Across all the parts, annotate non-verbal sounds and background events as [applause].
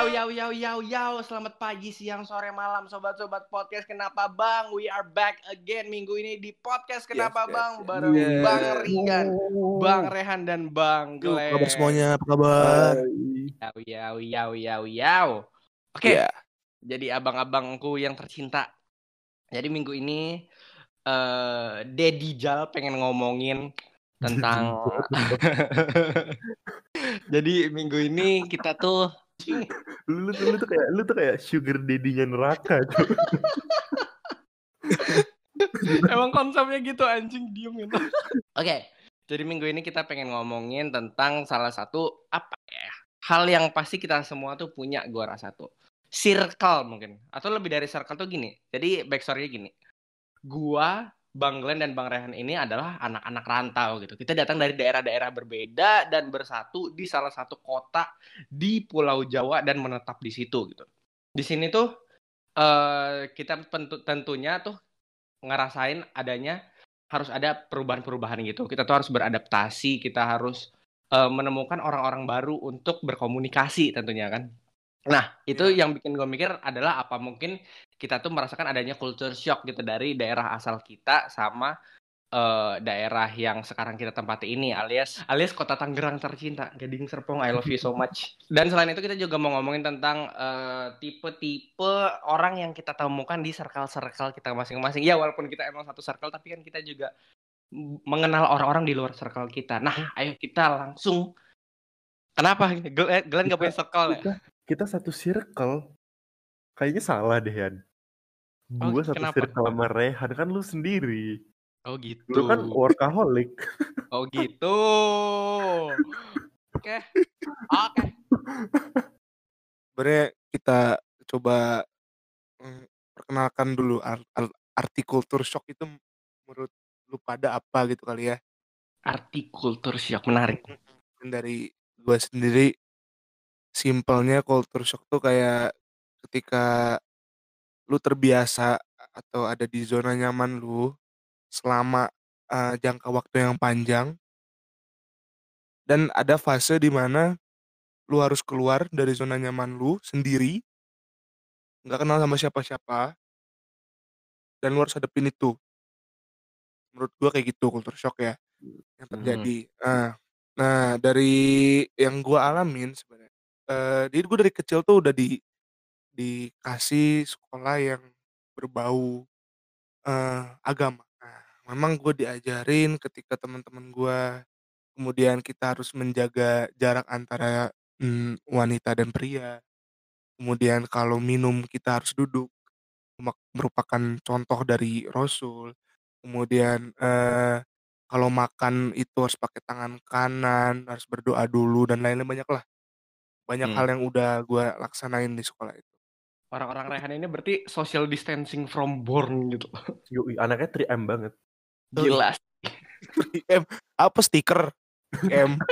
Yau yau yau yau yau Selamat pagi, siang, sore, malam Sobat-sobat podcast Kenapa Bang We are back again Minggu ini di podcast Kenapa yes, Bang yes. Bareng Yes. Bang Rian Bang Rehan dan Bang Glenn kabar semuanya, apa kabar? Yau yau yau yau yau Oke Iya. Jadi abang-abangku yang tercinta Jadi minggu ini eh Dedi Jal pengen ngomongin tentang [laughs] [laughs] Jadi minggu ini kita tuh lu, lu, lu tuh kayak lu tuh kayak sugar daddy-nya neraka tuh. [laughs] Emang konsepnya gitu anjing diem gitu. Oke, jadi minggu ini kita pengen ngomongin tentang salah satu apa ya? Hal yang pasti kita semua tuh punya gua rasa tuh. Circle mungkin atau lebih dari circle tuh gini. Jadi backstory-nya gini. Gua Bang Glenn dan Bang Rehan ini adalah anak-anak rantau gitu. Kita datang dari daerah-daerah berbeda dan bersatu di salah satu kota di Pulau Jawa dan menetap di situ gitu. Di sini tuh eh kita tentunya tuh ngerasain adanya harus ada perubahan-perubahan gitu. Kita tuh harus beradaptasi, kita harus eh, menemukan orang-orang baru untuk berkomunikasi tentunya kan. Nah, itu yang bikin gue mikir adalah apa mungkin kita tuh merasakan adanya culture shock gitu dari daerah asal kita sama eh, daerah yang sekarang kita tempati ini alias alias kota Tangerang tercinta. Gading Serpong, I love you so much. [laughs] Dan selain itu kita juga mau ngomongin tentang eh, tipe-tipe orang yang kita temukan di circle-circle kita masing-masing. Ya walaupun kita emang satu circle tapi kan kita juga mengenal orang-orang di luar circle kita. Nah, ayo kita langsung Kenapa? Glenn, Glenn gak punya circle ya? Kita, kita satu circle. Kayaknya salah deh, Yan. Oh, Gua satu kenapa? circle sama Rehan kan lu sendiri. Oh gitu. Lu kan workaholic. [laughs] Oh gitu. Oke. Oke. Sebenarnya kita coba mm, perkenalkan dulu ar- ar- arti culture shock itu menurut lu pada apa gitu kali ya. Arti kultur shock menarik. Dari gue sendiri simpelnya culture shock tuh kayak ketika lu terbiasa atau ada di zona nyaman lu selama eh, jangka waktu yang panjang dan ada fase di mana lu harus keluar dari zona nyaman lu sendiri nggak kenal sama siapa-siapa dan lu harus hadapin itu menurut gua kayak gitu culture shock ya yang Hmm. terjadi nah, nah dari yang gua alamin sebenarnya eh jadi gua dari kecil tuh udah di dikasih sekolah yang berbau eh, agama. Nah, memang gue diajarin ketika teman-teman gua kemudian kita harus menjaga jarak antara mm, wanita dan pria. Kemudian kalau minum kita harus duduk Mek- merupakan contoh dari Rasul. Kemudian eh, kalau makan itu harus pakai tangan kanan harus berdoa dulu dan lain-lain banyak lah banyak Hmm. hal yang udah gue laksanain di sekolah itu Orang-orang Rehan ini berarti social distancing from born gitu. [laughs] Yoi, anaknya 3M banget. Gila. 3M [laughs] apa stiker M [laughs]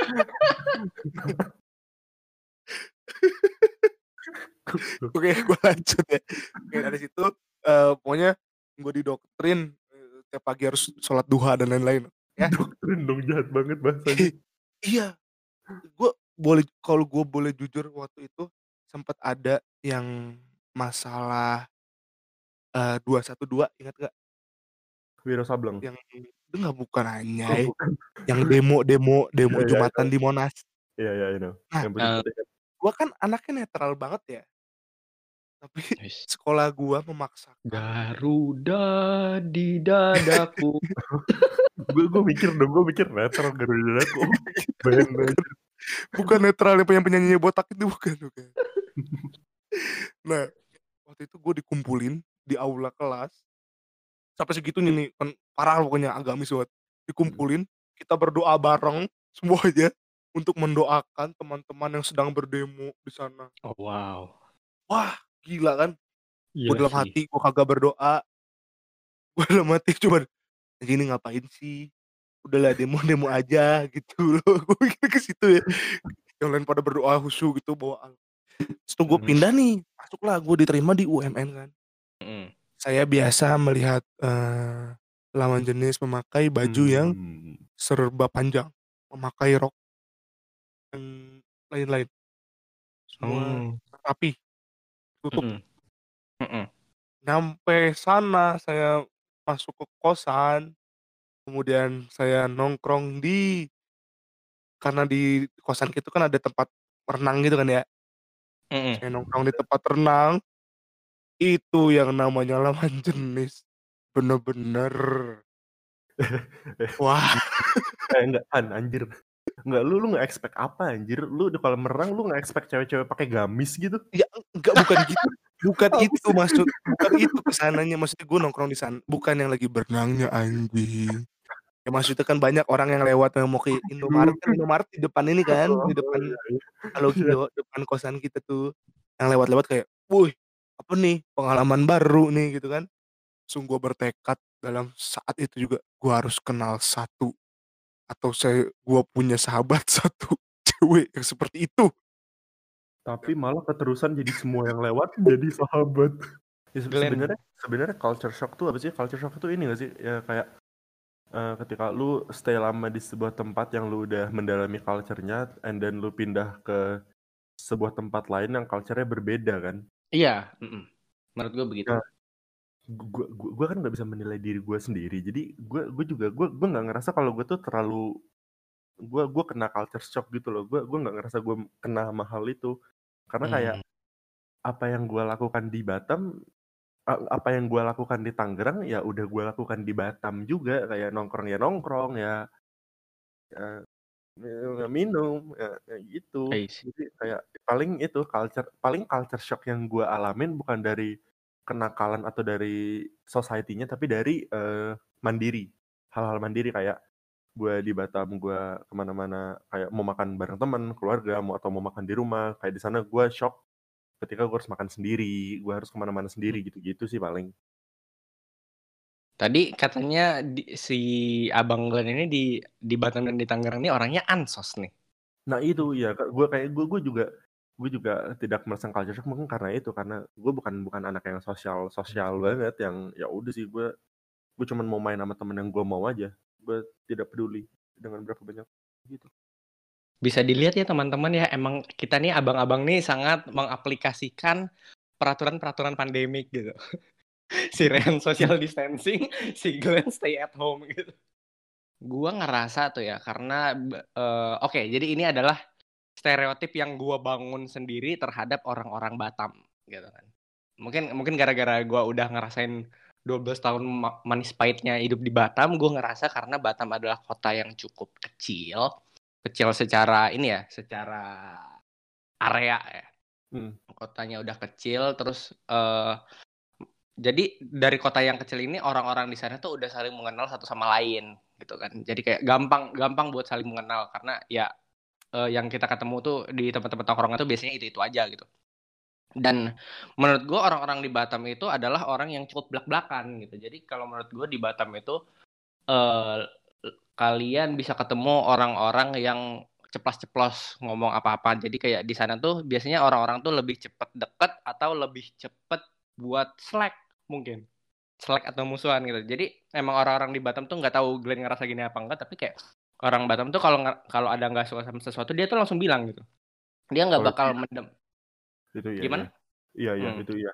Oke, gue lanjut ya. Oke, dari situ eh, pokoknya gue didoktrin eh, tiap pagi harus sholat duha dan lain-lain. Ya. Doktrin dong jahat banget bahasanya. iya, gue boleh kalau gue boleh jujur waktu itu sempat ada yang masalah dua satu dua ingat gak? Wiro Sableng. Yang itu nggak bukan Oh, anjay, bukan. yang demo demo demo Iya, iya, jumatan di Monas. Iya, iya, you know. Nah, Yang putih kan. Gue kan anaknya netral banget ya, tapi [laughs] sekolah gue memaksakan Garuda di dadaku. [laughs] Gue gue mikir dong, gue mikir netral Garuda aku. Band aja. bukan netral yang punya penyanyi botak itu bukan bukan [laughs] nah waktu itu gue dikumpulin di aula kelas. Sampai segitunya nih kan parah pokoknya agamis banget. Dikumpulin kita berdoa bareng [laughs] semuanya untuk mendoakan teman-teman yang sedang berdemo di sana. Oh wow. wah gila kan? Gue Gila dalam sih. hati gue kagak berdoa. Gue dalam hati [laughs] cuman "Anjing, ini ngapain sih? Udahlah demo demo aja gitu loh. [laughs] Gue mikir ke situ ya. Yang lain pada berdoa khusyuk gitu bawa setelah gue Hmm. pindah nih masuklah gue diterima di UMN kan Mm. saya biasa melihat eh, lawan jenis memakai baju yang Hmm. serba panjang memakai rok dan lain-lain semua Hmm. rapi tutup Mm-mm. Mm-mm. nyampe sana saya masuk ke kosan kemudian saya nongkrong di karena di kosan itu kan ada tempat renang gitu kan ya Mm-mm. saya nongkrong di tempat renang itu yang namanya lawan [laughs] jenis bener-bener [laughs] wah Eh, enggak kan anjir. Enggak lu lu nggak expect apa anjir? Lu di kolam renang lu nggak expect cewek-cewek pakai gamis gitu? ya enggak bukan gitu bukan itu maksud bukan itu ke sananya maksudnya gue nongkrong di sana bukan yang lagi berenangnya anjing ya maksudnya kan banyak orang yang lewat yang mau ke Indomaret kan Indomaret di depan ini kan di depan Oh, iya, Halo Gio depan kosan kita tuh yang lewat-lewat kayak, wih apa nih pengalaman baru nih gitu kan. Sungguh bertekad dalam saat itu juga gua harus kenal satu atau saya gua punya sahabat [laughs] satu cewek yang seperti itu. Tapi malah keterusan jadi semua yang lewat jadi sahabat. Ya, sebenarnya sebenarnya culture shock tuh apa sih? Culture shock tuh ini gak sih? Ya kayak eh, ketika lu stay lama di sebuah tempat yang lu udah mendalami culture-nya and then lu pindah ke sebuah tempat lain yang culture-nya berbeda kan. Iya. mm-mm. Menurut gue begitu. Nah, Gue gua, gua kan nggak bisa menilai diri gue sendiri. Jadi gue gue juga gue gue nggak ngerasa kalau gue tuh terlalu gue gue kena culture shock gitu loh. Gue gue nggak ngerasa gue kena sama hal itu karena kayak Hmm. apa yang gue lakukan di Batam apa yang gue lakukan di Tangerang ya udah gue lakukan di Batam juga. Kayak nongkrong ya nongkrong ya ya, ya minum ya, ya gitu. Jadi kayak paling itu culture paling culture shock yang gue alamin bukan dari kenakalan atau dari society-nya tapi dari eh, mandiri. Hal-hal mandiri kayak gue di Batam gue ke mana-mana kayak mau makan bareng teman keluarga mau atau mau makan di rumah kayak di sana gue shock ketika gue harus makan sendiri gue harus ke mana-mana sendiri gitu-gitu sih paling. Tadi katanya di- si Abang Glenn ini di di Batam dan di Tangerang ini orangnya ansos nih. nah itu ya gue kayak gue gue juga gue juga tidak merasa culture shock mungkin karena itu karena gue bukan bukan anak yang sosial sosial banget yang ya udah sih gue gue cuman mau main sama temen yang gue mau aja. Gue tidak peduli dengan berapa banyak gitu Bisa dilihat ya teman-teman ya, emang kita nih abang-abang nih sangat mengaplikasikan peraturan-peraturan pandemik gitu. [laughs] si Ren social distancing, [laughs] si Glenn stay at home gitu. Gua ngerasa tuh ya karena eh, oke, jadi ini adalah stereotip yang gua bangun sendiri terhadap orang-orang Batam gitu kan. Mungkin mungkin gara-gara gua udah ngerasain 12 tahun ma- manis pahitnya hidup di Batam, gua ngerasa karena Batam adalah kota yang cukup kecil, kecil secara ini ya, secara area ya. Hmm. Kotanya udah kecil, terus eh jadi dari kota yang kecil ini orang-orang di sana tuh udah saling mengenal satu sama lain gitu kan. Jadi kayak gampang gampang buat saling mengenal karena ya eh, yang kita ketemu tuh di tempat-tempat tongkrongan tuh biasanya itu-itu aja gitu. Dan menurut gue orang-orang di Batam itu adalah orang yang cukup belak-belakan gitu. Jadi kalau menurut gue di Batam itu eh kalian bisa ketemu orang-orang yang ceplas-ceplos ngomong apa-apa. Jadi kayak di sana tuh biasanya orang-orang tuh lebih cepet deket atau lebih cepet buat slack mungkin. Slack atau musuhan gitu. Jadi emang orang-orang di Batam tuh nggak tahu Glenn ngerasa gini apa enggak, tapi kayak orang Batam tuh kalau kalau ada nggak suka sama sesuatu dia tuh langsung bilang gitu. Dia nggak bakal mendem. itu ya Gimana? iya iya Hmm. itu iya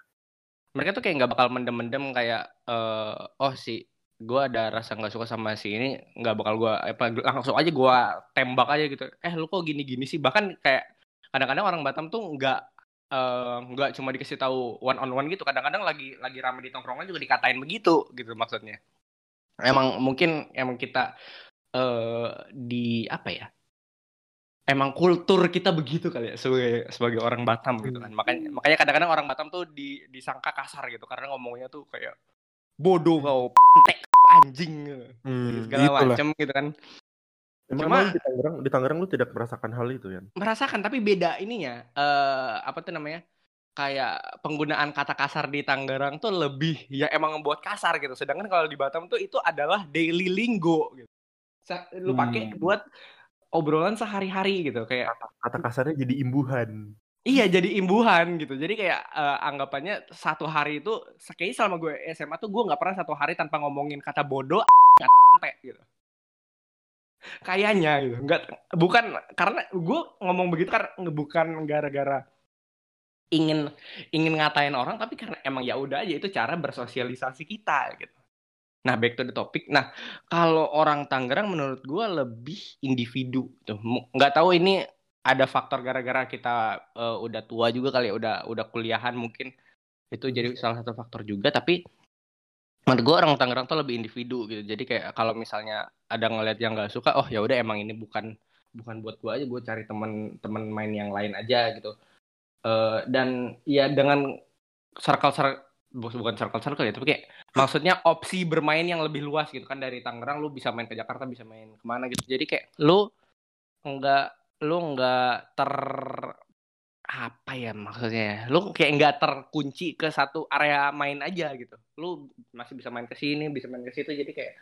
Mereka tuh kayak nggak bakal mendem-mendem kayak eh oh si gue ada rasa nggak suka sama si ini nggak bakal gue apa langsung aja gue tembak aja gitu. Eh lu kok gini-gini sih? Bahkan kayak kadang-kadang orang Batam tuh nggak eh, nggak cuma dikasih tahu one on one gitu. Kadang-kadang lagi lagi rame di tongkrongan juga dikatain begitu gitu maksudnya. Emang mungkin emang kita eh di apa ya emang kultur kita begitu kali ya sebagai sebagai orang Batam gitu kan. Makanya makanya kadang-kadang orang Batam tuh di, disangka kasar gitu. Karena ngomongnya tuh kayak bodoh kau [laughs] pentek anjing Hmm, segala gitulah. macam gitu kan. Emang, Cuma- di Tangerang di Tangerang lu tidak merasakan hal itu ya merasakan tapi beda ininya eh apa tuh namanya kayak penggunaan kata kasar di Tangerang tuh lebih ya emang membuat kasar gitu. Sedangkan kalau di Batam tuh itu adalah daily lingo gitu. Sa- lu pakai Hmm. buat obrolan sehari-hari gitu. Kayak kata kasarnya jadi imbuhan Iya jadi imbuhan gitu. Jadi kayak eh, anggapannya satu hari itu kayaknya selama gue SMA tuh gue nggak pernah satu hari tanpa ngomongin kata bodoh nggak gitu. Kayaknya gitu. Nggak bukan karena gue ngomong begitu karena bukan gara-gara ingin ingin ngatain orang tapi karena emang ya udah aja itu cara bersosialisasi kita gitu. Nah, back to the topic. Nah, kalau orang Tangerang menurut gue lebih individu tuh. Nggak tahu ini ada faktor gara-gara kita uh, udah tua juga kali ya, udah udah kuliahan mungkin itu jadi salah satu faktor juga. Tapi menurut gue orang Tangerang tuh lebih individu gitu. Jadi kayak kalau misalnya ada ngeliat yang nggak suka, oh ya udah emang ini bukan bukan buat gue aja, gue cari temen-temen main yang lain aja gitu. Uh, dan ya dengan circle circle bukan circle circle ya, tapi kayak maksudnya opsi bermain yang lebih luas gitu kan dari Tangerang lu bisa main ke Jakarta bisa main ke mana gitu jadi kayak lu enggak lu enggak ter apa ya maksudnya lu kayak enggak terkunci ke satu area main aja gitu lu masih bisa main ke sini bisa main ke situ jadi kayak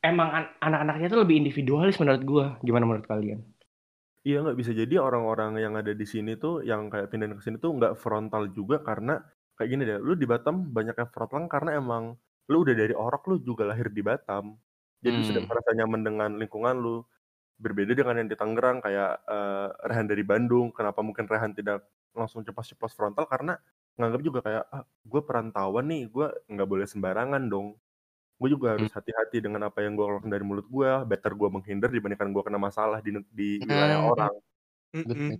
emang an anak-anaknya tuh lebih individualis menurut gua gimana menurut kalian Iya nggak bisa jadi orang-orang yang ada di sini tuh yang kayak pindah ke sini tuh nggak frontal juga karena kayak gini deh, lu di Batam banyak yang frontline karena emang lu udah dari orok lu juga lahir di Batam. Jadi hmm. sudah merasa nyaman dengan lingkungan lu. Berbeda dengan yang di Tangerang kayak uh, Rehan dari Bandung. Kenapa mungkin Rehan tidak langsung ceplos-ceplos frontal karena nganggap juga kayak ah, gue perantauan nih, gue nggak boleh sembarangan dong. Gue juga harus hmm. hati-hati dengan apa yang gue keluarkan dari mulut gue. Better gue menghindar dibandingkan gue kena masalah di di wilayah hmm. orang. Mm -mm.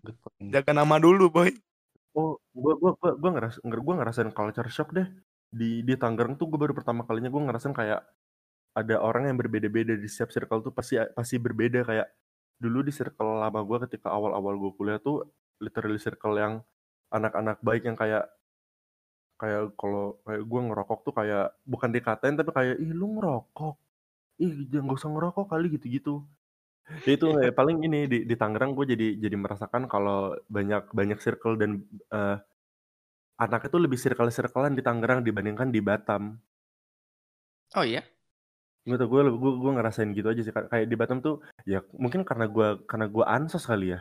Jaga nama dulu, boy. Oh, gua gua gua gua ngeras gua ngerasain culture shock deh. Di di Tangerang tuh gue baru pertama kalinya gue ngerasain kayak ada orang yang berbeda-beda di setiap circle tuh pasti pasti berbeda kayak dulu di circle lama gue ketika awal-awal gue kuliah tuh literally circle yang anak-anak baik yang kayak kayak kalau kayak gue ngerokok tuh kayak bukan dikatain tapi kayak ih lu ngerokok ih jangan gak usah ngerokok kali gitu-gitu Ya itu ya, paling ini di di Tangerang gue jadi jadi merasakan kalau banyak banyak circle dan uh, anak itu lebih circle-circlean di Tangerang dibandingkan di Batam. Oh iya? Gitu gue gue gue ngerasain gitu aja sih kayak di Batam tuh ya mungkin karena gue karena gue ansos kali ya.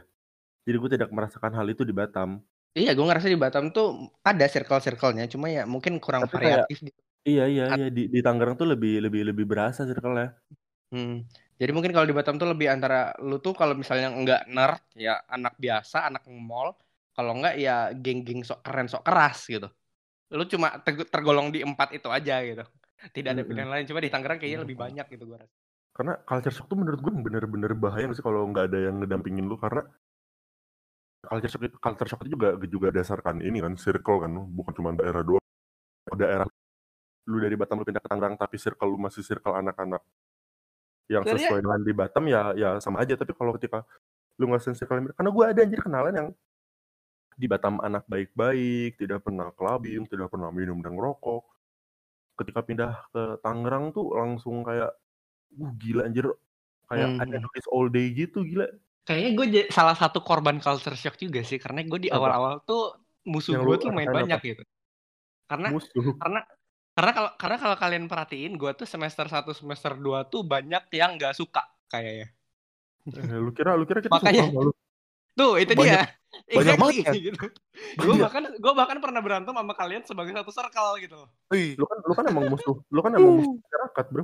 Jadi gue tidak merasakan hal itu di Batam. Iya, gue ngerasa di Batam tuh ada circle-circlenya, cuma ya mungkin kurang Tapi variatif kayak, gitu. Iya iya iya di di Tangerang tuh lebih lebih lebih berasa circle-nya. Hmm. Jadi mungkin kalau di Batam tuh lebih antara lu tuh kalau misalnya enggak nerd ya anak biasa, anak mall, kalau enggak ya geng-geng sok keren, sok keras gitu. Lu cuma tergolong di empat itu aja gitu. Tidak ada pilihan lain. Cuma di Tangerang kayaknya lebih banyak gitu gua rasa. Karena culture shock tuh menurut gue bener-bener bahaya sih kalau nggak ada yang ngedampingin lu karena culture shock itu culture shock itu juga juga dasarkan ini kan circle kan bukan cuma daerah doang daerah lu dari Batam lu pindah ke Tangerang tapi circle lu masih circle anak-anak yang sesuai dengan di Batam ya ya sama aja tapi kalau ketika lu nggak circle karena gue ada anjir kenalan yang di Batam anak baik-baik tidak pernah clubbing tidak pernah minum dan ngerokok ketika pindah ke Tangerang tuh langsung kayak uh gila anjir kayak hmm. ada all day gitu gila kayaknya gue salah satu korban culture shock juga sih karena gue di awal-awal tuh musuh gue tuh main banyak apa? gitu karena musuh. karena karena kalau karena kalau kalian perhatiin, gue tuh semester 1 semester 2 tuh banyak yang nggak suka kayaknya. Eh, lu kira lu kira kita Makanya, suka? Tuh, itu banyak, dia. Banyak exactly, banget. Gitu. Gue iya. bahkan gue bahkan pernah berantem sama kalian sebagai satu circle gitu. Lu kan lu kan emang musuh, lu kan emang musuh masyarakat, Bro.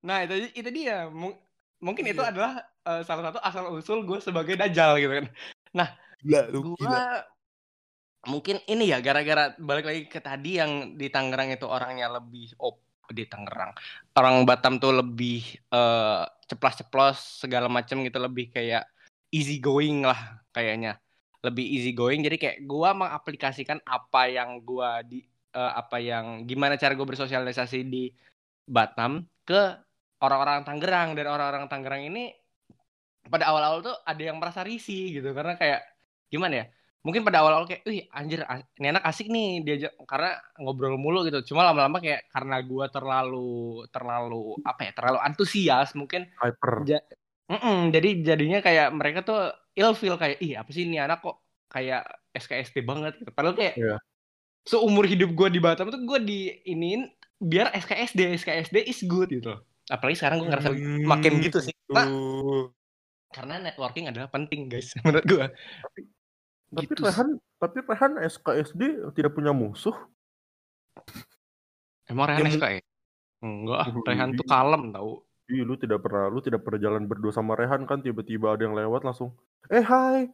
Nah, itu itu dia. M mungkin iya. itu adalah uh, salah satu asal usul gue sebagai dajal gitu kan. Nah, gue mungkin ini ya gara-gara balik lagi ke tadi yang di Tangerang itu orangnya lebih op di Tangerang orang Batam tuh lebih uh, ceplas-ceplos segala macam gitu lebih kayak easy going lah kayaknya lebih easy going jadi kayak gua mengaplikasikan apa yang gua di uh, apa yang gimana cara gue bersosialisasi di Batam ke orang-orang Tangerang dan orang-orang Tangerang ini pada awal-awal tuh ada yang merasa risih gitu karena kayak gimana ya mungkin pada awal-awal kayak, wih anjir ini anak asik nih dia karena ngobrol mulu gitu. Cuma lama-lama kayak karena gue terlalu terlalu apa ya terlalu antusias mungkin. Hyper. Ja, mm -mm, jadi jadinya kayak mereka tuh ill feel kayak ih apa sih ini anak kok kayak SKSD banget gitu. Padahal kayak yeah. seumur hidup gue di Batam tuh gue di iniin biar SKSD SKSD is good gitu. Apalagi sekarang gue ngerasa hmm, makin gitu sih. Pak. Karena networking adalah penting guys [laughs] menurut gue. Tapi gitu. Rehan, tapi Rehan SKSD tidak punya musuh. Emang Rehan SK ya? Enggak, Rehan tuh kalem tau. Iya, lu tidak pernah, lu tidak pernah jalan berdua sama Rehan kan tiba-tiba ada yang lewat langsung, eh hai,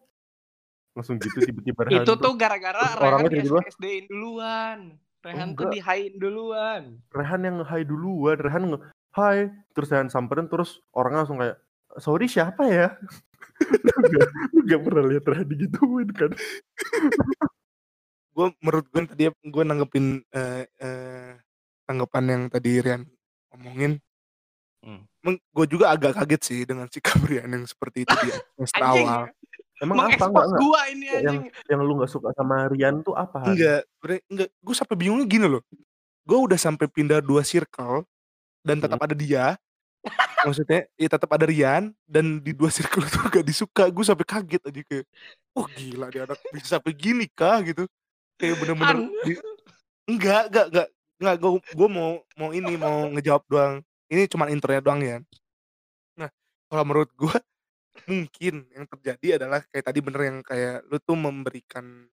langsung gitu tiba-tiba Rehan Itu tuh gara-gara Rehan tiba-tiba, SD-in duluan. Rehan Oh, tuh di hain duluan. Rehan yang nge-hi duluan Rehan nge hi terus Rehan samperin terus orangnya langsung kayak sorry siapa ya [laughs] lu gak, lu gak pernah lihat Rehan digituin kan gue menurut gue tadi gue nanggepin eh, eh, tanggapan yang tadi Rian omongin. Gue juga agak kaget sih dengan sikap [laughs] Rian yang seperti itu di semester [laughs] awal. Emang apa enggak gua ini yang anjing. yang lu nggak suka sama Rian tuh apa enggak bre- enggak gue sampai bingungnya gini loh. Gue udah sampai pindah dua circle dan tetap ada dia. Maksudnya ya tetap ada Rian dan di dua circle [laughs] itu gak disuka. Gue sampai kaget aja kayak oh gila dia anak bisa sampai gini kah? Gitu. Kayak bener-bener di- enggak enggak enggak enggak gue gue mau mau ini mau ngejawab doang ini cuma intronya doang ya. Nah kalau menurut [laughs] gue mungkin yang terjadi adalah kayak tadi bener yang kayak lu tuh memberikan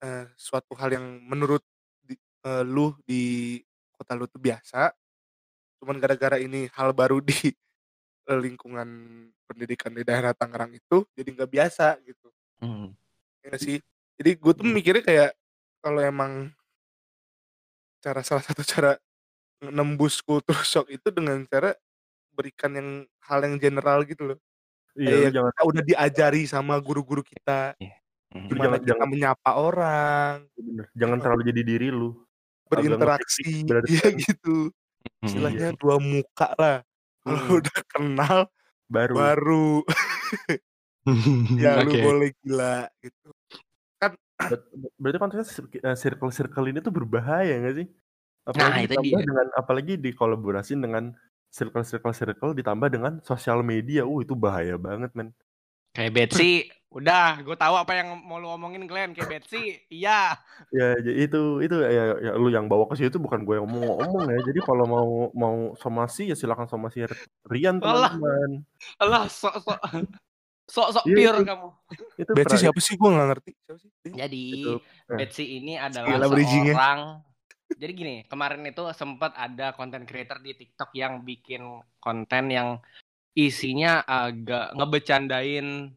eh, suatu hal yang menurut di- eh, lu di kota lu tuh biasa cuman gara-gara ini hal baru di [laughs] lingkungan pendidikan di daerah Tangerang itu jadi nggak biasa gitu. Hmm. ya sih? Jadi gue tuh mikirnya kayak kalau emang cara salah satu cara nembus kultur [laughs] shock itu dengan cara berikan yang hal yang general gitu loh. Iya lu kayak jangan kita udah diajari sama guru-guru kita. Hmm. Lu gimana jangan- kita jangan- menyapa orang. Bener, jangan terlalu jadi diri lu. Berinteraksi. [laughs] iya kan. gitu. Hmm. istilahnya dua muka lah. Kalau Hmm, udah kenal baru. baru. [laughs] Ya lu Oke. boleh gila gitu. Ber- berarti konteksnya cir- eh, circle-circle ini tuh berbahaya gak sih? Nah, Apalagi itu ditambah dia. dengan apalagi dikolaborasi dengan circle-circle circle ditambah dengan sosial media. Uh, itu bahaya banget, men. Kayak Betsy, udah, gue tahu apa yang mau lu omongin Glenn. Kayak Betsy, iya. Ya, jadi itu itu ya, ya lu yang bawa ke situ bukan gue yang mau ngomong ya. Jadi kalau mau mau somasi ya silakan somasi Rian teman-teman. Allah, sok sok sok sok Iya, pure itu- kamu. Itu Betsy siapa sih gue gak ngerti siapa sih? Jadi Itu, eh. Betsy ini adalah Gila bridging-nya. seorang. Jadi gini, kemarin itu sempat ada content creator di TikTok yang bikin konten yang isinya agak ngebecandain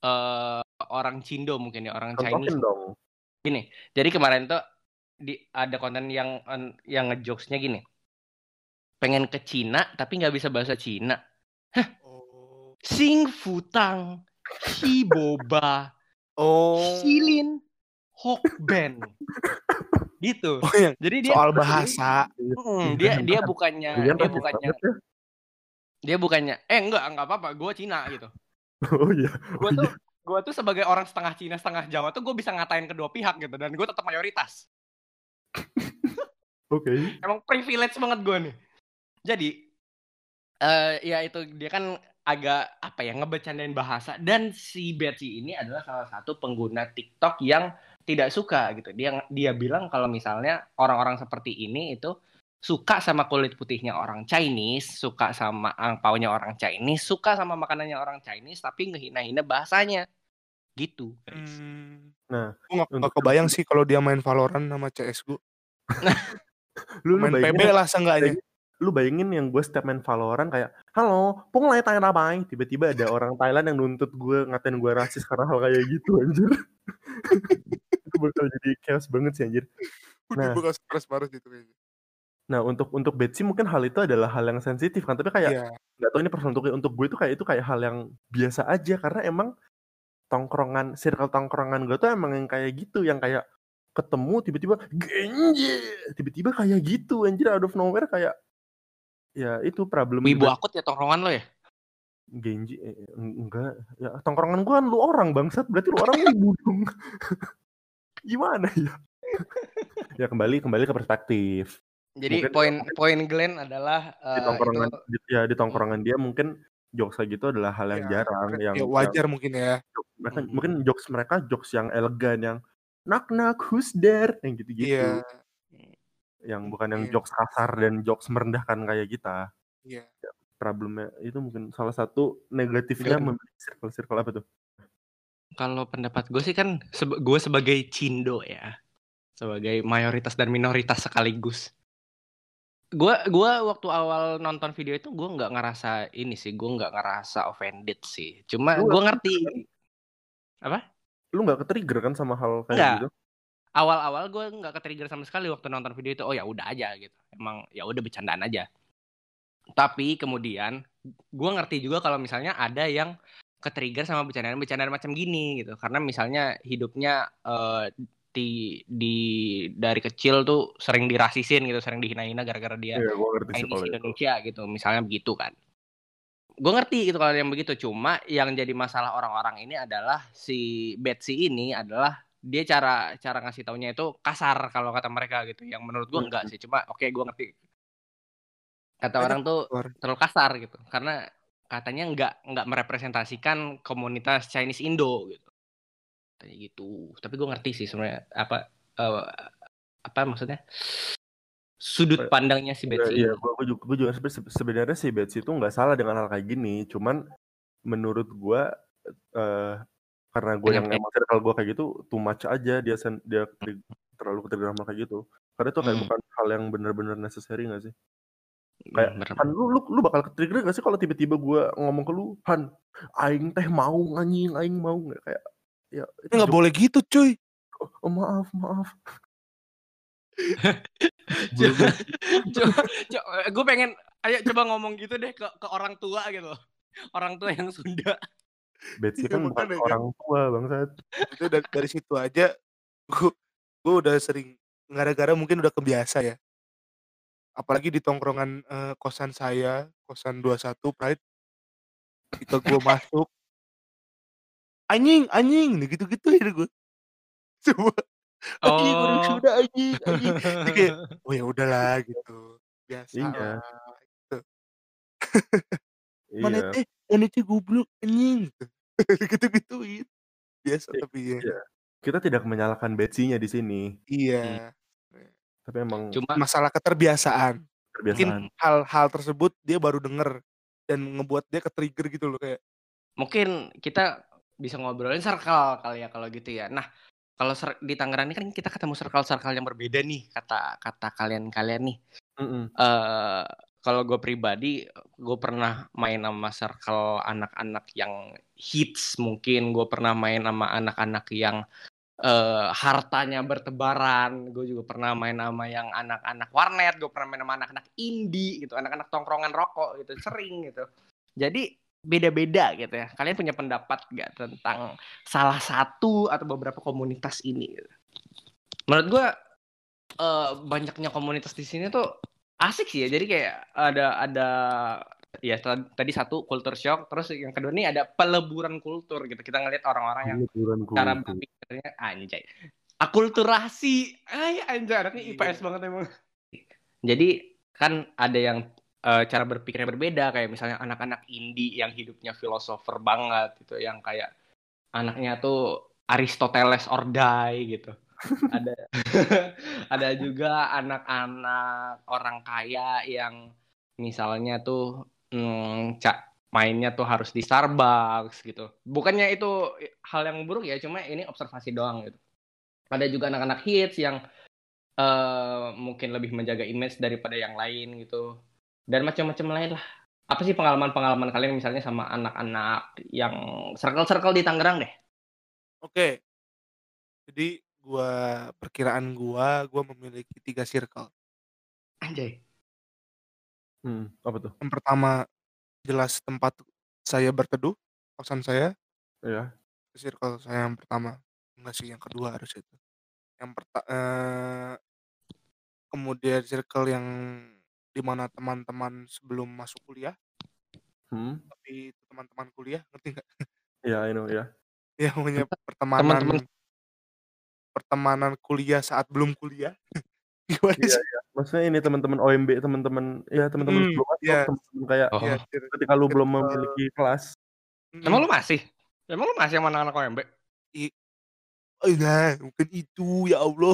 eh, orang Cindo mungkin ya, orang Chinese. contohin dong. Gini, jadi kemarin tuh di ada konten yang yang ngejokesnya gini. Pengen ke Cina tapi nggak bisa bahasa Cina. oh Sing Futang, Shi Boba, oh Shilin, Hokben. [laughs] Gitu. oh yang Jadi dia soal [laughs] bahasa. Hmm, dia dia bukannya Rian dia rasis bukannya ya. dia bukannya eh enggak enggak apa-apa gue Cina gitu. Oh iya. gue tuh gue tuh sebagai orang setengah Cina setengah Jawa tuh gue bisa ngatain kedua pihak gitu. Dan gue tetap mayoritas. [laughs] Oke. emang privilege banget gue nih. Jadi eh ya itu dia kan agak apa ya ngebecandain bahasa. Dan si Betsy ini adalah salah satu pengguna TikTok yang tidak suka gitu dia dia bilang kalau misalnya orang-orang seperti ini itu suka sama kulit putihnya orang Chinese suka sama angpaunya orang Chinese suka sama makanannya orang Chinese tapi ngehina-hina bahasanya gitu guys. hmm. Nah, gue gak, kebayang sih kalau dia main Valorant sama CS gue [laughs] Lu, lu main PB bayangin, lah seenggaknya lu bayangin yang gue step main Valorant kayak, halo, pung lai tai rabai. Tiba-tiba ada orang Thailand yang nuntut gue, ngatain gue rasis karena hal kayak gitu, anjir. [laughs] itu bakal jadi chaos banget sih, anjir. [laughs] udah Nah. bakal stres banget gitu kayaknya Nah, untuk untuk Betsy mungkin hal itu adalah hal yang sensitif kan, tapi kayak iya nggak tahu ini personal untuk untuk gue itu kayak itu kayak hal yang biasa aja karena emang tongkrongan circle tongkrongan gue tuh emang yang kayak gitu yang kayak ketemu tiba-tiba genje tiba-tiba kayak gitu anjir out of nowhere kayak ya itu problem juga. akut ya tongkrongan lo ya genji eh, enggak ya tongkrongan gue kan lu orang bangsat berarti lu orang wibu dong [laughs] gimana ya? Ya kembali kembali ke perspektif. Jadi Mungkin- poin poin Glenn adalah di eh, tongkrongan itu di, ya di tongkrongan dia mungkin jokes gitu adalah hal yang Ya, jarang yang ya wajar mungkin ya. yang- mereka Mhm. mungkin jokes mereka jokes yang elegan yang knock knock who's there? Yang gitu-gitu. Iya. Yang bukan yang Iya. jokes kasar dan jokes merendahkan kayak kita. Iya. Problemnya itu mungkin salah satu negatifnya Iya. memiliki circle-circle apa tuh Kalau pendapat gue sih kan sebe- gue sebagai cindo ya, sebagai mayoritas dan minoritas sekaligus. Gue gua waktu awal nonton video itu gue nggak ngerasa ini sih, gue nggak ngerasa offended sih. Cuma gue ngerti apa? lu nggak ke-trigger kan sama hal kayak Nggak. gitu? Awal-awal gue nggak ke-trigger sama sekali waktu nonton video itu. Oh ya udah aja gitu. Emang ya udah bercandaan aja. Tapi kemudian gue ngerti juga kalau misalnya ada yang ke-trigger sama bercandaan-bercandaan macam gini gitu. Karena misalnya hidupnya eh, di di dari kecil tuh sering dirasisin gitu, sering dihina-hina gara-gara dia Iya, ngerti sih main di kalau itu. Indonesia gitu, misalnya begitu kan. Gue ngerti gitu kalau yang begitu, cuma yang jadi masalah orang-orang ini adalah si Betsy ini adalah dia cara cara ngasih taunya itu kasar kalau kata mereka gitu. Yang menurut gue Hmm. enggak sih, cuma oke gue ngerti. Kata orang tuh terlalu kasar gitu, karena katanya nggak nggak merepresentasikan komunitas Chinese Indo gitu. Katanya gitu. Tapi gue ngerti sih sebenarnya apa eh, apa maksudnya sudut pandangnya si Iya, Betsy. iya, gua juga, gua juga sebe- sebenarnya si Betsy itu nggak salah dengan hal kayak gini, cuman menurut gua eh karena gue yang emang circle gue kayak gitu too much aja dia sen, dia ketri- terlalu sama kayak gitu karena itu kayak Hmm. bukan hal yang benar-benar necessary gak sih Hmm, kayak bener. Han lu, lu lu bakal ketrigger gak sih kalau tiba-tiba gue ngomong ke lu Han aing teh mau anjing aing mau nggak kayak ya itu nggak boleh gitu cuy. oh, oh, maaf maaf [laughs] [laughs] gue pengen ayo coba ngomong gitu deh ke ke orang tua gitu orang tua yang Sunda Betsy Iya, kan bukan kan. orang tua bangsat Itu dari, dari situ aja gue gue udah sering gara-gara mungkin udah kebiasa ya. Apalagi di tongkrongan eh, kosan saya, kosan 21 Pride. Ketika gue masuk anjing, anjing, nih gitu-gitu ya gue. [laughs] Semua anjing orang Oh. Sunda anjing, anjing. Jadi kayak [laughs] oh ya udahlah gitu. Biasa Iya. lah. Mana iya teh, mana teh goblok anjing gitu. [laughs] Gitu-gituin. Biasa tapi ya. iya. kita tidak menyalahkan Betsy-nya di sini Iya. Tapi emang cuma Masalah keterbiasaan. kebiasaan Mungkin hal-hal tersebut dia baru denger dan ngebuat dia ke-trigger gitu loh kayak mungkin kita bisa ngobrolin circle kali ya kalau gitu ya nah kalau di Tangerang ini kan kita ketemu circle-circle yang berbeda nih kata kata kalian-kalian nih Mm-mm. eh kalau gue pribadi gue pernah main sama circle anak-anak yang hits mungkin gue pernah main sama anak-anak yang eh, hartanya bertebaran. Gue juga pernah main sama yang anak-anak warnet gue pernah main sama anak-anak indie gitu anak-anak tongkrongan rokok gitu sering gitu. Jadi beda-beda gitu ya. Kalian punya pendapat gak tentang salah satu atau beberapa komunitas ini? Gitu? menurut gue eh, banyaknya komunitas di sini tuh asik sih ya. Jadi kayak ada ada ya tadi satu culture shock terus yang kedua nih ada peleburan kultur gitu. Kita ngeliat orang-orang yang Liburan cara berpikirnya anjay. Akulturasi. Ay anjay anaknya IPS banget emang. Jadi kan ada yang eh, cara berpikirnya berbeda. Kayak misalnya anak-anak indie yang hidupnya filosofer banget gitu. Yang kayak anaknya tuh Aristoteles or die gitu. [laughs] Ada [laughs] ada juga anak-anak orang kaya yang misalnya tuh hmm, ca- mainnya tuh harus di Starbucks gitu. Bukannya itu hal yang buruk ya, cuma ini observasi doang gitu. Ada juga anak-anak hits yang eh, mungkin lebih menjaga image daripada yang lain gitu. Dan macam-macam lain lah. Apa sih pengalaman-pengalaman kalian misalnya sama anak-anak yang circle-circle di Tangerang deh? Oke. Jadi gua perkiraan gua, gua memiliki tiga circle. Anjay. Hmm, apa tuh? Yang pertama jelas tempat saya berteduh, kosan saya, Iya. circle saya yang pertama. Enggak sih, yang kedua harus itu. Yang pertama kemudian circle yang di mana teman-teman sebelum masuk kuliah, Hmm. tapi itu teman-teman kuliah, ngerti nggak? Iya, I know, [laughs] ya. Ya, punya pertemanan Teman-teman pertemanan kuliah saat belum kuliah. [laughs] Gimana Iya, sih? iya. Maksudnya ini teman-teman OMB, teman-teman ya teman-teman Hmm, sebelum masuk, iya. teman-teman kayak Oh. Cir- ketika lu belum circle memiliki kelas. mm, Emang lu masih? Emang lu masih sama anak-anak OMB? oh, nah, bukan itu ya Allah.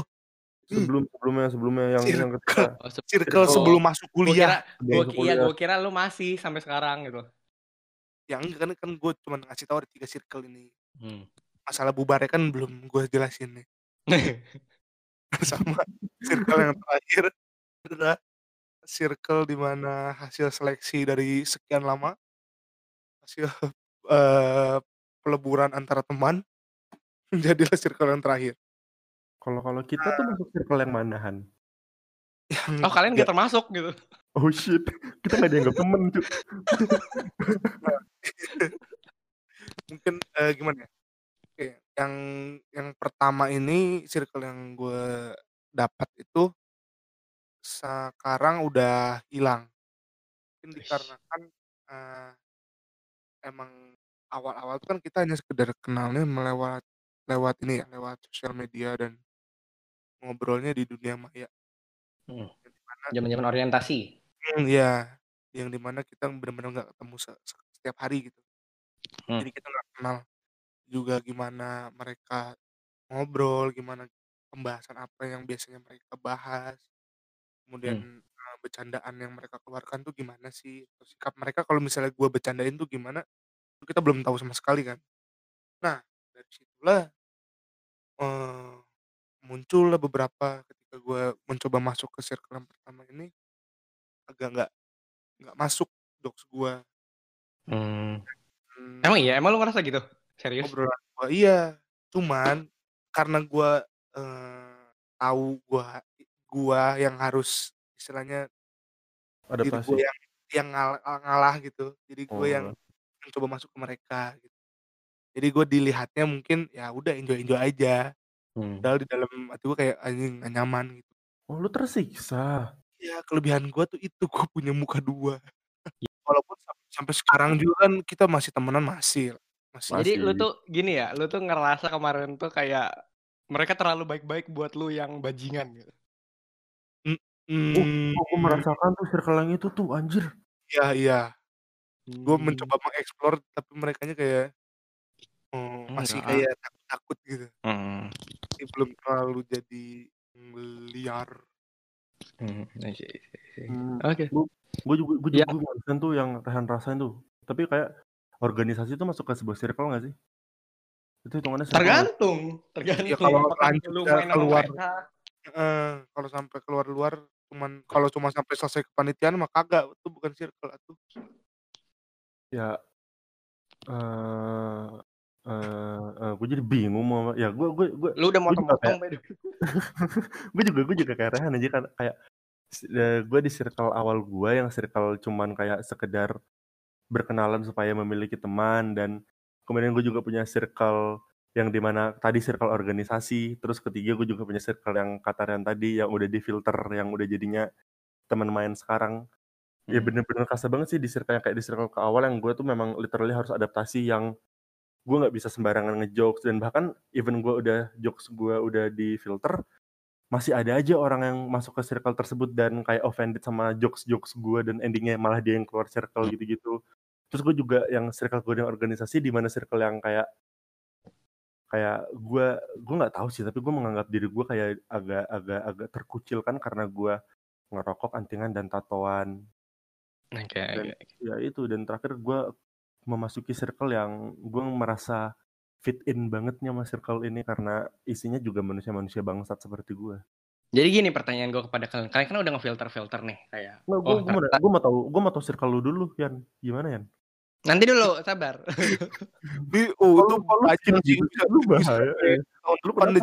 Hmm. Sebelum sebelumnya sebelumnya yang yang ketika Circle, Oh, se- circle Oh. sebelum masuk Gua kuliah. kira, sebelum gua, masuk ki- iya, kuliah. gua kira lu masih sampai sekarang gitu. Yang enggak kan kan gue cuma ngasih tahu ada tiga circle ini. Hmm. Masalah bubarnya kan belum gue jelasin nih. [laughs] [laughs] Sama circle yang terakhir [laughs] adalah circle di mana hasil seleksi dari sekian lama hasil [laughs] eh, peleburan antara teman jadilah circle yang terakhir. Kalau kalau kita tuh masuk circle yang manahan? Oh kalian gak termasuk gitu? Oh shit, kita gak dianggap temen cuy. Mungkin uh, gimana ya? Yang yang pertama ini circle yang gue dapat itu sekarang udah hilang. Mungkin dikarenakan uh, emang awal-awal tuh kan kita hanya sekedar kenalnya melewat lewat ini ya, lewat sosial media dan ngobrolnya di dunia maya. Hmm. Zaman-zaman orientasi. Hmm, ya, yang di mana kita benar-benar nggak ketemu setiap hari gitu. Hmm. Jadi kita nggak kenal juga gimana mereka ngobrol, gimana pembahasan apa yang biasanya mereka bahas, kemudian hmm. bercandaan yang mereka keluarkan tuh gimana sih, sikap mereka kalau misalnya gue bercandain tuh gimana, kita belum tahu sama sekali kan. Nah, dari situlah muncullah beberapa ketika gue mencoba masuk ke circle yang pertama ini, agak nggak nggak masuk jokes gue. Hmm. Hmm. Emang iya? Emang lu ngerasa gitu? Serius? Obrolan gue iya, cuman karena gue uh, tahu gue gua yang harus istilahnya diri gue yang yang ngalah, ngalah gitu. Jadi gue yang oh mencoba masuk ke mereka gitu. Jadi gue dilihatnya mungkin ya udah enjoy-enjoy aja. Hmm. Padahal di dalam hati gue kayak anjing nyaman gitu. Oh lu tersiksa? Ya kelebihan gue tuh itu gue punya muka dua. Ya. Walaupun sampai sekarang juga kan kita masih temenan masih. Masih. Jadi lu tuh gini ya, lu tuh ngerasa kemarin tuh kayak mereka terlalu baik-baik buat lu yang bajingan gitu. Mm, oh, aku merasakan tuh circle yang itu tuh anjir. Iya, iya. Gue hmm. mencoba mengeksplor tapi mereka kayak, oh, masih kayak takut-takut gitu. Hmm. Jadi belum terlalu jadi liar. Hmm, hmm. Oke. Gue juga gue juga ya. tuh yang Rehan rasain tuh. Tapi kayak organisasi itu masuk ke sebuah circle gak sih? Itu hitungannya circle. Tergantung, tergantung. Ya kalau lanjut keluar, uh, kalau sampai keluar luar cuman kalau cuma sampai selesai kepanitiaan mah kagak itu bukan circle itu Ya, uh, uh, uh, gue jadi bingung mau ya gue gue gue Lu udah motong-motong [laughs] gue juga gue juga kayak Rehan aja kan kayak gue di circle awal gue yang circle cuman kayak sekedar berkenalan supaya memiliki teman dan kemudian gue juga punya circle yang di mana tadi circle organisasi terus ketiga gue juga punya circle yang kata Rehan tadi yang udah di filter yang udah jadinya teman main sekarang Ya hmm. bener-bener kasar banget sih di circle yang kayak di circle ke awal yang gue tuh memang literally harus adaptasi yang gue nggak bisa sembarangan ngejokes dan bahkan even gue udah jokes gue udah di filter masih ada aja orang yang masuk ke circle tersebut dan kayak offended sama jokes-jokes gue dan endingnya malah dia yang keluar circle gitu-gitu. Terus gue juga yang circle gue dengan organisasi di mana circle yang kayak kayak gue gue nggak tahu sih tapi gue menganggap diri gue kayak agak agak agak terkucilkan karena gue ngerokok antingan dan tatoan. Oke, Dan ya itu dan terakhir gue memasuki circle yang gue merasa fit in bangetnya sama circle ini karena isinya juga manusia-manusia bangsat seperti gue. Jadi gini pertanyaan gue kepada kalian, kalian kan udah ngefilter-filter nih kayak. Nah, gue, oh, gue, mau, gue mau tahu, gue mau tahu circle lu dulu, Yan. Gimana Yan? Nanti dulu, sabar. [laughs] Di, oh, itu lu, lu bahaya. Lu pandai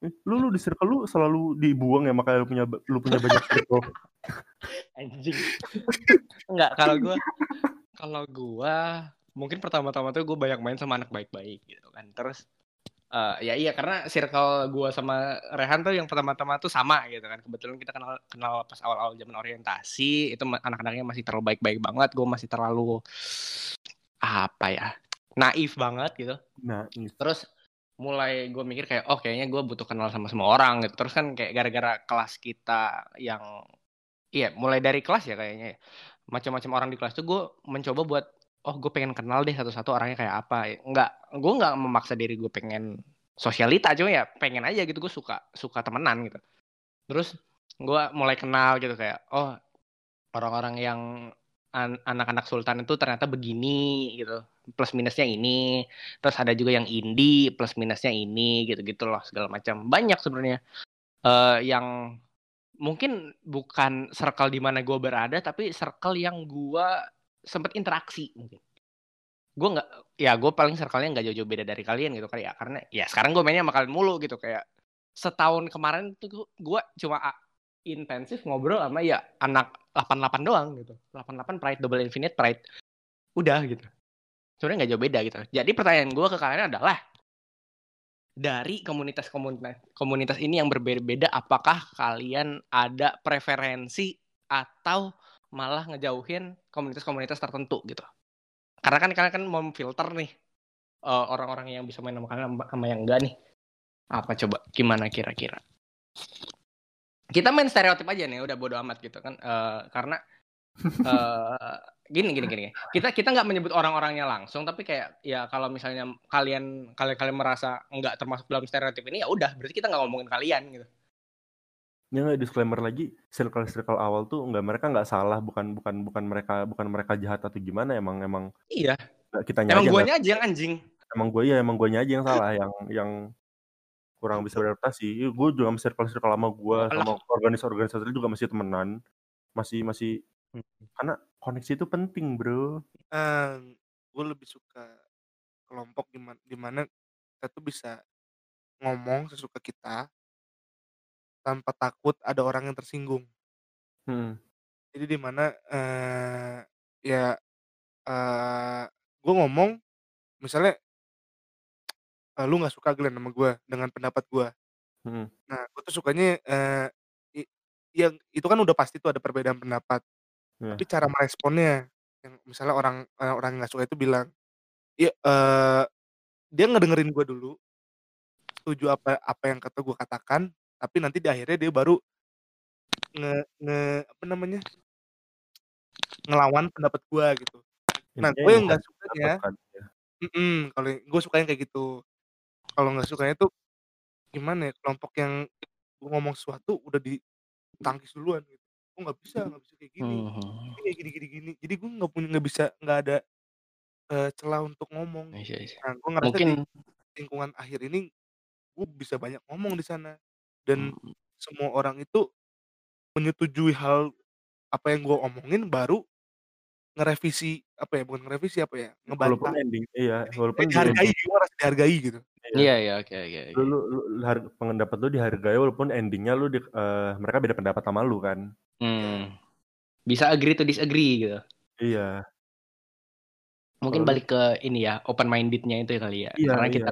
lu lu di circle lu selalu dibuang ya makanya lu punya lu punya banyak circle [laughs] anjing enggak kalau gua kalau gua mungkin pertama-tama tuh gue banyak main sama anak baik-baik gitu kan. Terus uh, ya iya karena circle gua sama Rehan tuh yang pertama-tama tuh sama gitu kan. Kebetulan kita kenal kenal pas awal-awal zaman orientasi itu anak-anaknya masih terlalu baik-baik banget gue masih terlalu apa ya naif banget gitu. Naif. Terus mulai gue mikir kayak oh kayaknya gue butuh kenal sama semua orang gitu. Terus kan kayak gara-gara kelas kita yang iya mulai dari kelas ya kayaknya ya. Macam-macam orang di kelas tuh gue mencoba buat oh gue pengen kenal deh satu-satu orangnya kayak apa. Nggak gue nggak memaksa diri gue pengen sosialita cuma ya pengen aja gitu gue suka suka temenan gitu. Terus gue mulai kenal gitu kayak oh orang-orang yang anak-anak sultan itu ternyata begini gitu. Plus minusnya ini terus ada juga yang indie plus minusnya ini gitu gitu loh segala macam. Banyak sebenarnya uh, yang mungkin bukan circle di mana gue berada tapi circle yang gue sempat interaksi mungkin. Gue nggak ya gue paling circle-nya nggak jauh-jauh beda dari kalian gitu kali ya karena ya sekarang gue mainnya sama kalian mulu gitu kayak setahun kemarin tuh gue cuma intensif ngobrol sama ya anak 88 doang gitu. 88 Pride Double Infinite Pride. Udah gitu. Sebenarnya nggak jauh beda gitu. Jadi pertanyaan gue ke kalian adalah dari komunitas-komunitas komunitas ini yang berbeda-beda apakah kalian ada preferensi atau malah ngejauhin komunitas-komunitas tertentu gitu. Karena kan kalian kan mau filter nih uh, orang-orang yang bisa main sama kalian sama yang enggak nih. Apa coba? Gimana kira-kira? Kita main stereotip aja nih udah bodo amat gitu kan. Uh, karena uh, gini gini gini. Kita kita nggak menyebut orang-orangnya langsung tapi kayak ya kalau misalnya kalian kalian kalian merasa nggak termasuk dalam stereotip ini ya udah berarti kita nggak ngomongin kalian gitu Ya nggak disclaimer lagi, circle-circle awal tuh nggak mereka nggak salah, bukan bukan bukan mereka bukan mereka jahat atau gimana, emang emang iya kita emang guanya aja yang anjing emang gue ya emang guanya aja yang salah yang yang kurang bisa beradaptasi. Gue juga masih circle-circle lama gue sama organisasi-organisasi juga masih temenan, masih masih hmm. karena koneksi itu penting bro. Uh, gue lebih suka kelompok gimana di mana kita tuh bisa ngomong sesuka kita tanpa takut ada orang yang tersinggung. Hmm. Jadi di mana, uh, ya, uh, eh, gue ngomong misalnya uh, "Lu nggak suka Glenn sama gue dengan pendapat gue." Hmm. Nah, gue tuh sukanya, uh, yang itu kan udah pasti tuh ada perbedaan pendapat. Yeah. Tapi cara meresponnya, yang misalnya orang, orang yang nggak suka itu bilang, ya uh, dia ngedengerin gue dulu, setuju apa apa yang kata gue katakan tapi nanti di akhirnya dia baru nge nge apa namanya, ngelawan pendapat gua gitu. Nah, gue yang nggak sukanya ya. mhm, kalau gue sukanya kayak gitu. Kalau nggak sukanya tuh gimana ya, kelompok yang gue ngomong sesuatu udah ditangkis duluan gitu. "Oh nggak bisa nggak bisa kayak gini, hmm. kayak gini gini gini." Jadi gue nggak punya nggak bisa nggak ada, uh, celah untuk ngomong. Iya. Nah, gue ngerasa Mungkin di lingkungan akhir ini, gue bisa banyak ngomong di sana. Dan hmm. semua orang itu menyetujui hal apa yang gue omongin baru ngerevisi apa ya, bukan ngerevisi apa ya, ngebantah. Walaupun ending iya, walaupun dihargai, gue harus dihargai gitu. Iya iya, oke oke Lu lu lu har pendapat lu dihargai walaupun endingnya lu di uh, mereka beda pendapat sama lu kan. Hmm. Bisa agree to disagree gitu. Iya. Mungkin balik ke ini ya, open minded-nya itu ya kali ya. Iya, Karena iya. kita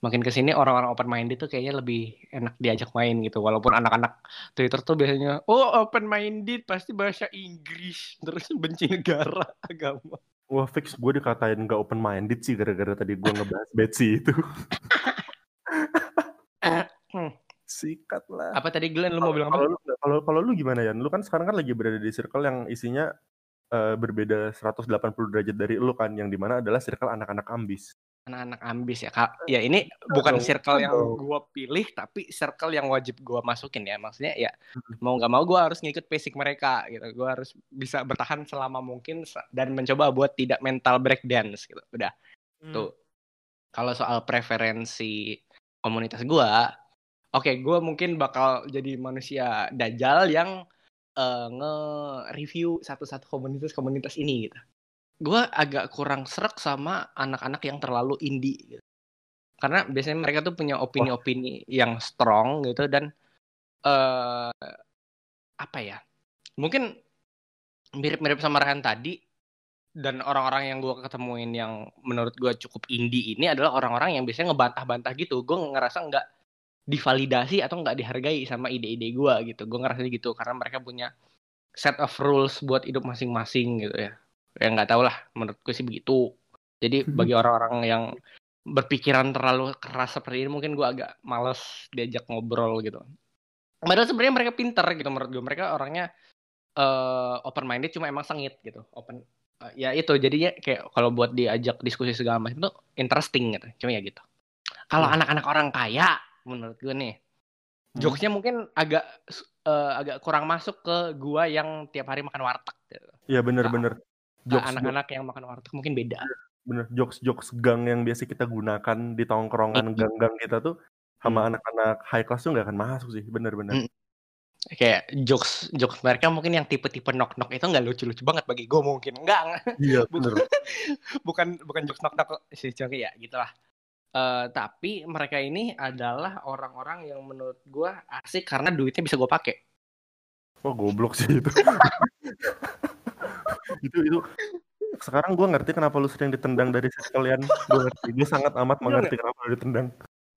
makin ke sini orang-orang open minded tuh kayaknya lebih enak diajak main gitu. Walaupun anak-anak Twitter tuh biasanya oh open minded pasti bahasa Inggris. Terus benci negara [laughs] agama. Wah fix gue dikatain gak open minded sih gara-gara tadi gue ngebahas Betsy itu. [laughs] Sikat lah. Apa tadi Glenn? Lu mau bilang apa? kalau kalau lu gimana ya lu kan sekarang kan lagi berada di circle yang isinya uh, berbeda 180 derajat dari lu kan yang di mana adalah circle anak-anak ambis Anak-anak ambis ya, Kak. Ya ini bukan circle yang gue pilih, tapi circle yang wajib gue masukin ya. Maksudnya ya hmm. mau nggak mau gue harus ngikut basic mereka gitu. Gue harus bisa bertahan selama mungkin dan mencoba buat tidak mental breakdance gitu. Udah. Hmm. Tuh. Kalau soal preferensi komunitas gue, oke okay, gue mungkin bakal jadi manusia dajal yang uh, nge-review satu-satu komunitas-komunitas ini gitu gue agak kurang serak sama anak-anak yang terlalu indie gitu. Karena biasanya mereka tuh punya opini-opini yang strong gitu dan uh, apa ya? Mungkin mirip-mirip sama Rehan tadi dan orang-orang yang gue ketemuin yang menurut gue cukup indie ini adalah orang-orang yang biasanya ngebantah-bantah gitu. Gue ngerasa nggak divalidasi atau nggak dihargai sama ide-ide gue gitu. Gue ngerasa gitu karena mereka punya set of rules buat hidup masing-masing gitu ya ya nggak tahu lah menurutku sih begitu jadi hmm. bagi orang-orang yang berpikiran terlalu keras seperti ini mungkin gue agak males diajak ngobrol gitu padahal sebenarnya mereka pinter gitu menurut gue mereka orangnya uh, eh, open minded cuma emang sengit gitu open uh, ya itu jadinya kayak kalau buat diajak diskusi segala macam itu interesting gitu cuma ya gitu kalau hmm. anak-anak orang kaya menurut gue nih hmm. jokesnya mungkin agak uh, agak kurang masuk ke gua yang tiap hari makan warteg gitu. Iya bener-bener anak-anak yang makan warteg mungkin beda. Bener, jokes-jokes gang yang biasa kita gunakan di tongkrongan gang-gang kita tuh sama anak anak-anak high class tuh nggak akan masuk sih, bener-bener. kayak jokes jokes mereka mungkin yang tipe-tipe knock knock itu nggak lucu-lucu banget bagi gue mungkin enggak iya [laughs] bener. [laughs] Bukan bukan jokes knock knock sih ya gitulah. Uh, tapi mereka ini adalah orang-orang yang menurut gue asik karena duitnya bisa gue pakai. Oh goblok sih itu [laughs] itu itu. Sekarang gue ngerti kenapa lu sering ditendang dari sekalian gue ngerti. Gue sangat amat mengerti kenapa lu ditendang.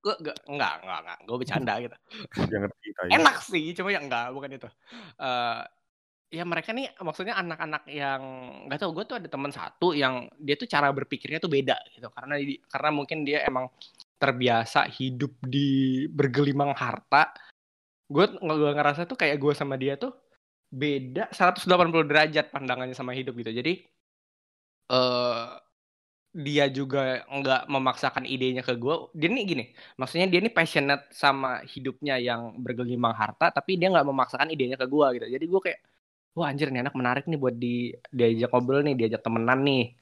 Gue gak enggak enggak enggak gue bercanda [laughs] gitu. Ya ngerti enak sih cuma ya enggak bukan itu. Uh, ya mereka nih maksudnya anak-anak yang nggak tahu gue tuh ada teman satu yang dia tuh cara berpikirnya tuh beda gitu. Karena karena mungkin dia emang terbiasa hidup di bergelimang harta. Gue gue ngerasa tuh kayak gue sama dia tuh beda 180 derajat pandangannya sama hidup gitu jadi uh, dia juga nggak memaksakan idenya ke gue. Dia nih gini, maksudnya dia nih passionate sama hidupnya yang bergelimang harta, tapi dia nggak memaksakan idenya ke gue gitu. Jadi gue kayak, wah anjir nih anak menarik nih buat di diajak ngobrol nih, diajak temenan nih.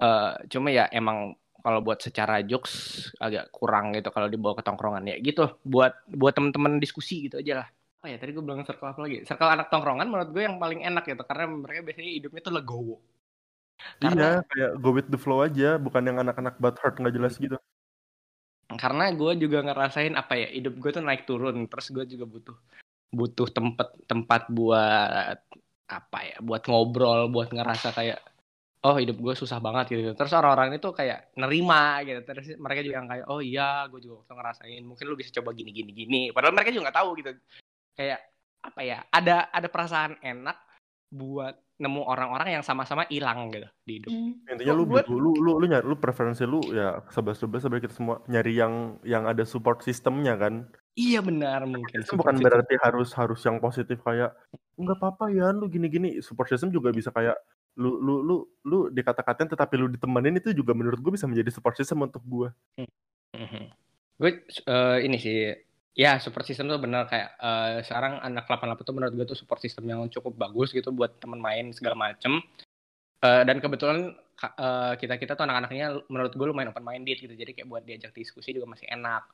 Uh, cuma ya emang kalau buat secara jokes agak kurang gitu kalau dibawa ke tongkrongan ya gitu. Buat buat temen-temen diskusi gitu aja lah. Oh ya tadi gue bilang circle apa lagi? Circle anak tongkrongan menurut gue yang paling enak gitu karena mereka biasanya hidupnya tuh legowo karena, iya, kayak go with the flow aja, bukan yang anak-anak butt hurt nggak jelas gitu. Karena gue juga ngerasain apa ya, hidup gue tuh naik turun, terus gue juga butuh butuh tempat tempat buat apa ya, buat ngobrol, buat ngerasa kayak oh hidup gue susah banget gitu. Terus orang-orang itu kayak nerima gitu. Terus mereka juga yang kayak oh iya, gue juga waktu ngerasain. Mungkin lu bisa coba gini gini gini. Padahal mereka juga nggak tahu gitu. Kayak apa ya? Ada ada perasaan enak buat nemu orang-orang yang sama-sama hilang gitu di hidup. Hmm. Intinya lu, buat... lu lu lu nyari lu preferensi lu ya sebelas sebelas sebagai kita semua nyari yang yang ada support sistemnya kan. Iya benar mungkin. Itu bukan system. berarti harus harus yang positif kayak nggak apa-apa ya lu gini-gini support system juga bisa kayak lu lu lu lu dikata-katain tetapi lu ditemenin itu juga menurut gue bisa menjadi support system untuk gue. Hmm. Hmm. Gue uh, ini sih Ya, support system tuh benar kayak uh, sekarang anak 88 tuh menurut gue tuh support system yang cukup bagus gitu buat teman main segala macem. Uh, dan kebetulan uh, kita kita tuh anak-anaknya menurut gue lumayan open minded gitu, jadi kayak buat diajak diskusi juga masih enak.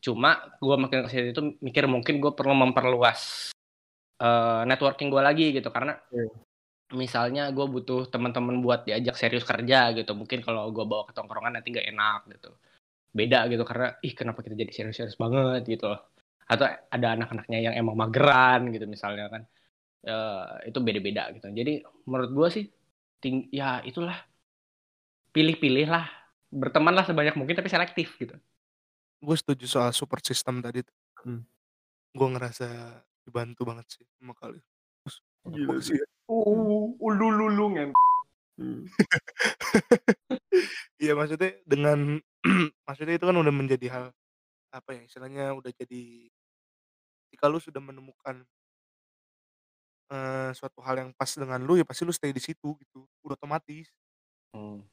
Cuma gue makin ke sini itu mikir mungkin gue perlu memperluas uh, networking gue lagi gitu karena yeah. misalnya gue butuh teman-teman buat diajak serius kerja gitu, mungkin kalau gue bawa ke tongkrongan nanti gak enak gitu beda gitu karena ih kenapa kita jadi serius-serius banget gitu loh. Atau ada anak-anaknya yang emang mageran gitu misalnya kan. Uh, itu beda-beda gitu. Jadi menurut gue sih ting ya itulah. Pilih-pilih lah berteman lah sebanyak mungkin tapi selektif gitu. Gue setuju soal support system tadi hmm. gue ngerasa dibantu banget sih sama kalian. Gila sih. Uh, Hmm. [laughs] Iya maksudnya dengan [clears throat] maksudnya itu kan udah menjadi hal apa ya istilahnya udah jadi ketika lu sudah menemukan uh, suatu hal yang pas dengan lu ya pasti lu stay di situ gitu udah otomatis. Hmm.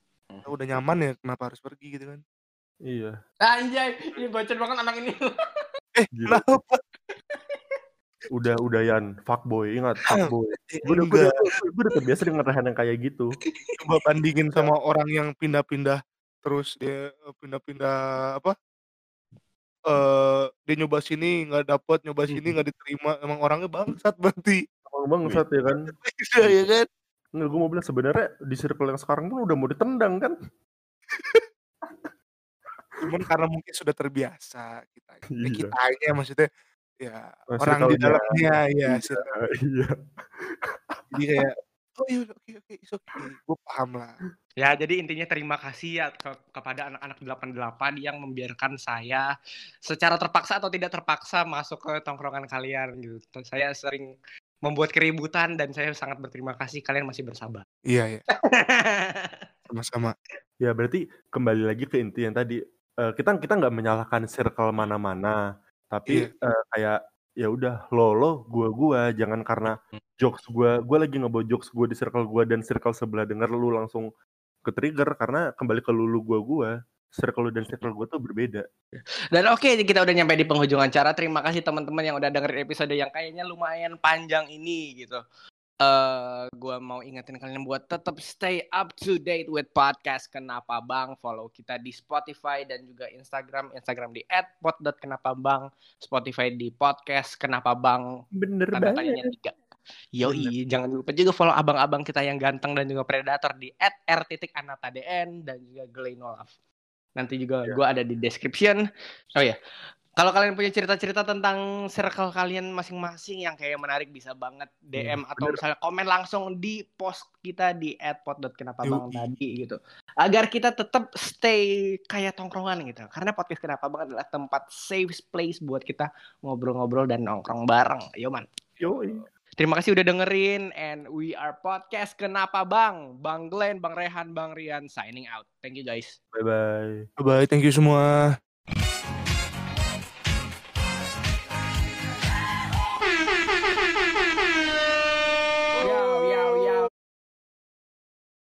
Kalau udah nyaman ya kenapa harus pergi gitu kan? Iya. Anjay ini bocor banget anak ini. [laughs] Eh kenapa? Udah udah yan. Fuckboy ingat [clears throat] fuckboy. Gue udah gue udah terbiasa dengan rehan yang kayak gitu. Coba bandingin sama orang yang pindah-pindah terus dia eh, pindah-pindah apa eh uh, dia nyoba sini nggak dapet nyoba sini nggak diterima. Emang orangnya bangsat berarti. Emang bangsat ya kan? [laughs] Iya ya kan? Nggak gue mau bilang sebenarnya di circle yang sekarang pun udah mau ditendang kan? Cuman karena mungkin sudah terbiasa kita ya, [laughs] iya. kita aja maksudnya Ya, Masih orang di dalamnya ya, iya, iya. Jadi kayak, "Oh iya, oke oke, it's okay, gue paham lah." Ya, jadi intinya terima kasih ya ke kepada anak-anak 88 yang membiarkan saya secara terpaksa atau tidak terpaksa masuk ke tongkrongan kalian gitu. Saya sering membuat keributan dan saya sangat berterima kasih kalian masih bersabar. Iya, iya. [laughs] Sama-sama. Ya, berarti kembali lagi ke inti yang tadi, uh, kita kita nggak menyalahkan circle mana-mana. Tapi, Iya. uh, kayak, ya udah lo lo, gua gua, jangan karena hmm. jokes gua gua lagi ngebawa jokes gua di circle gua dan circle sebelah denger lu langsung ke-trigger karena kembali ke lu lu, gua gua. Circle lu dan circle gua tuh berbeda. Dan oke, kita udah nyampe di penghujung acara. Terima kasih teman-teman yang udah dengerin episode yang kayaknya lumayan panjang ini gitu. uh, gue mau ingetin kalian buat tetap stay up to date with podcast Kenapa Bang. Follow kita di Spotify dan juga Instagram. Instagram di @pod.kenapabang, Spotify di podcast Kenapa Bang. Bener banget. Tiga. Yoi, jangan lupa juga follow abang-abang kita yang ganteng dan juga predator di @r.anatadn dan juga Glenolaf. Nanti juga yeah. gue ada di description. Oh ya, yeah. kalau kalian punya cerita-cerita tentang circle kalian masing-masing yang kayak menarik bisa banget DM hmm, atau misalnya komen langsung di post kita di @pod.kenapa bang tadi gitu. Agar kita tetap stay kayak tongkrongan gitu. Karena podcast Kenapa Bang adalah tempat safe place buat kita ngobrol-ngobrol dan nongkrong bareng. Yo man. Yo. Terima kasih udah dengerin and we are podcast Kenapa Bang? Bang Glenn, Bang Rehan, Bang Rian signing out. Thank you guys. Bye bye. Bye bye. Thank you semua.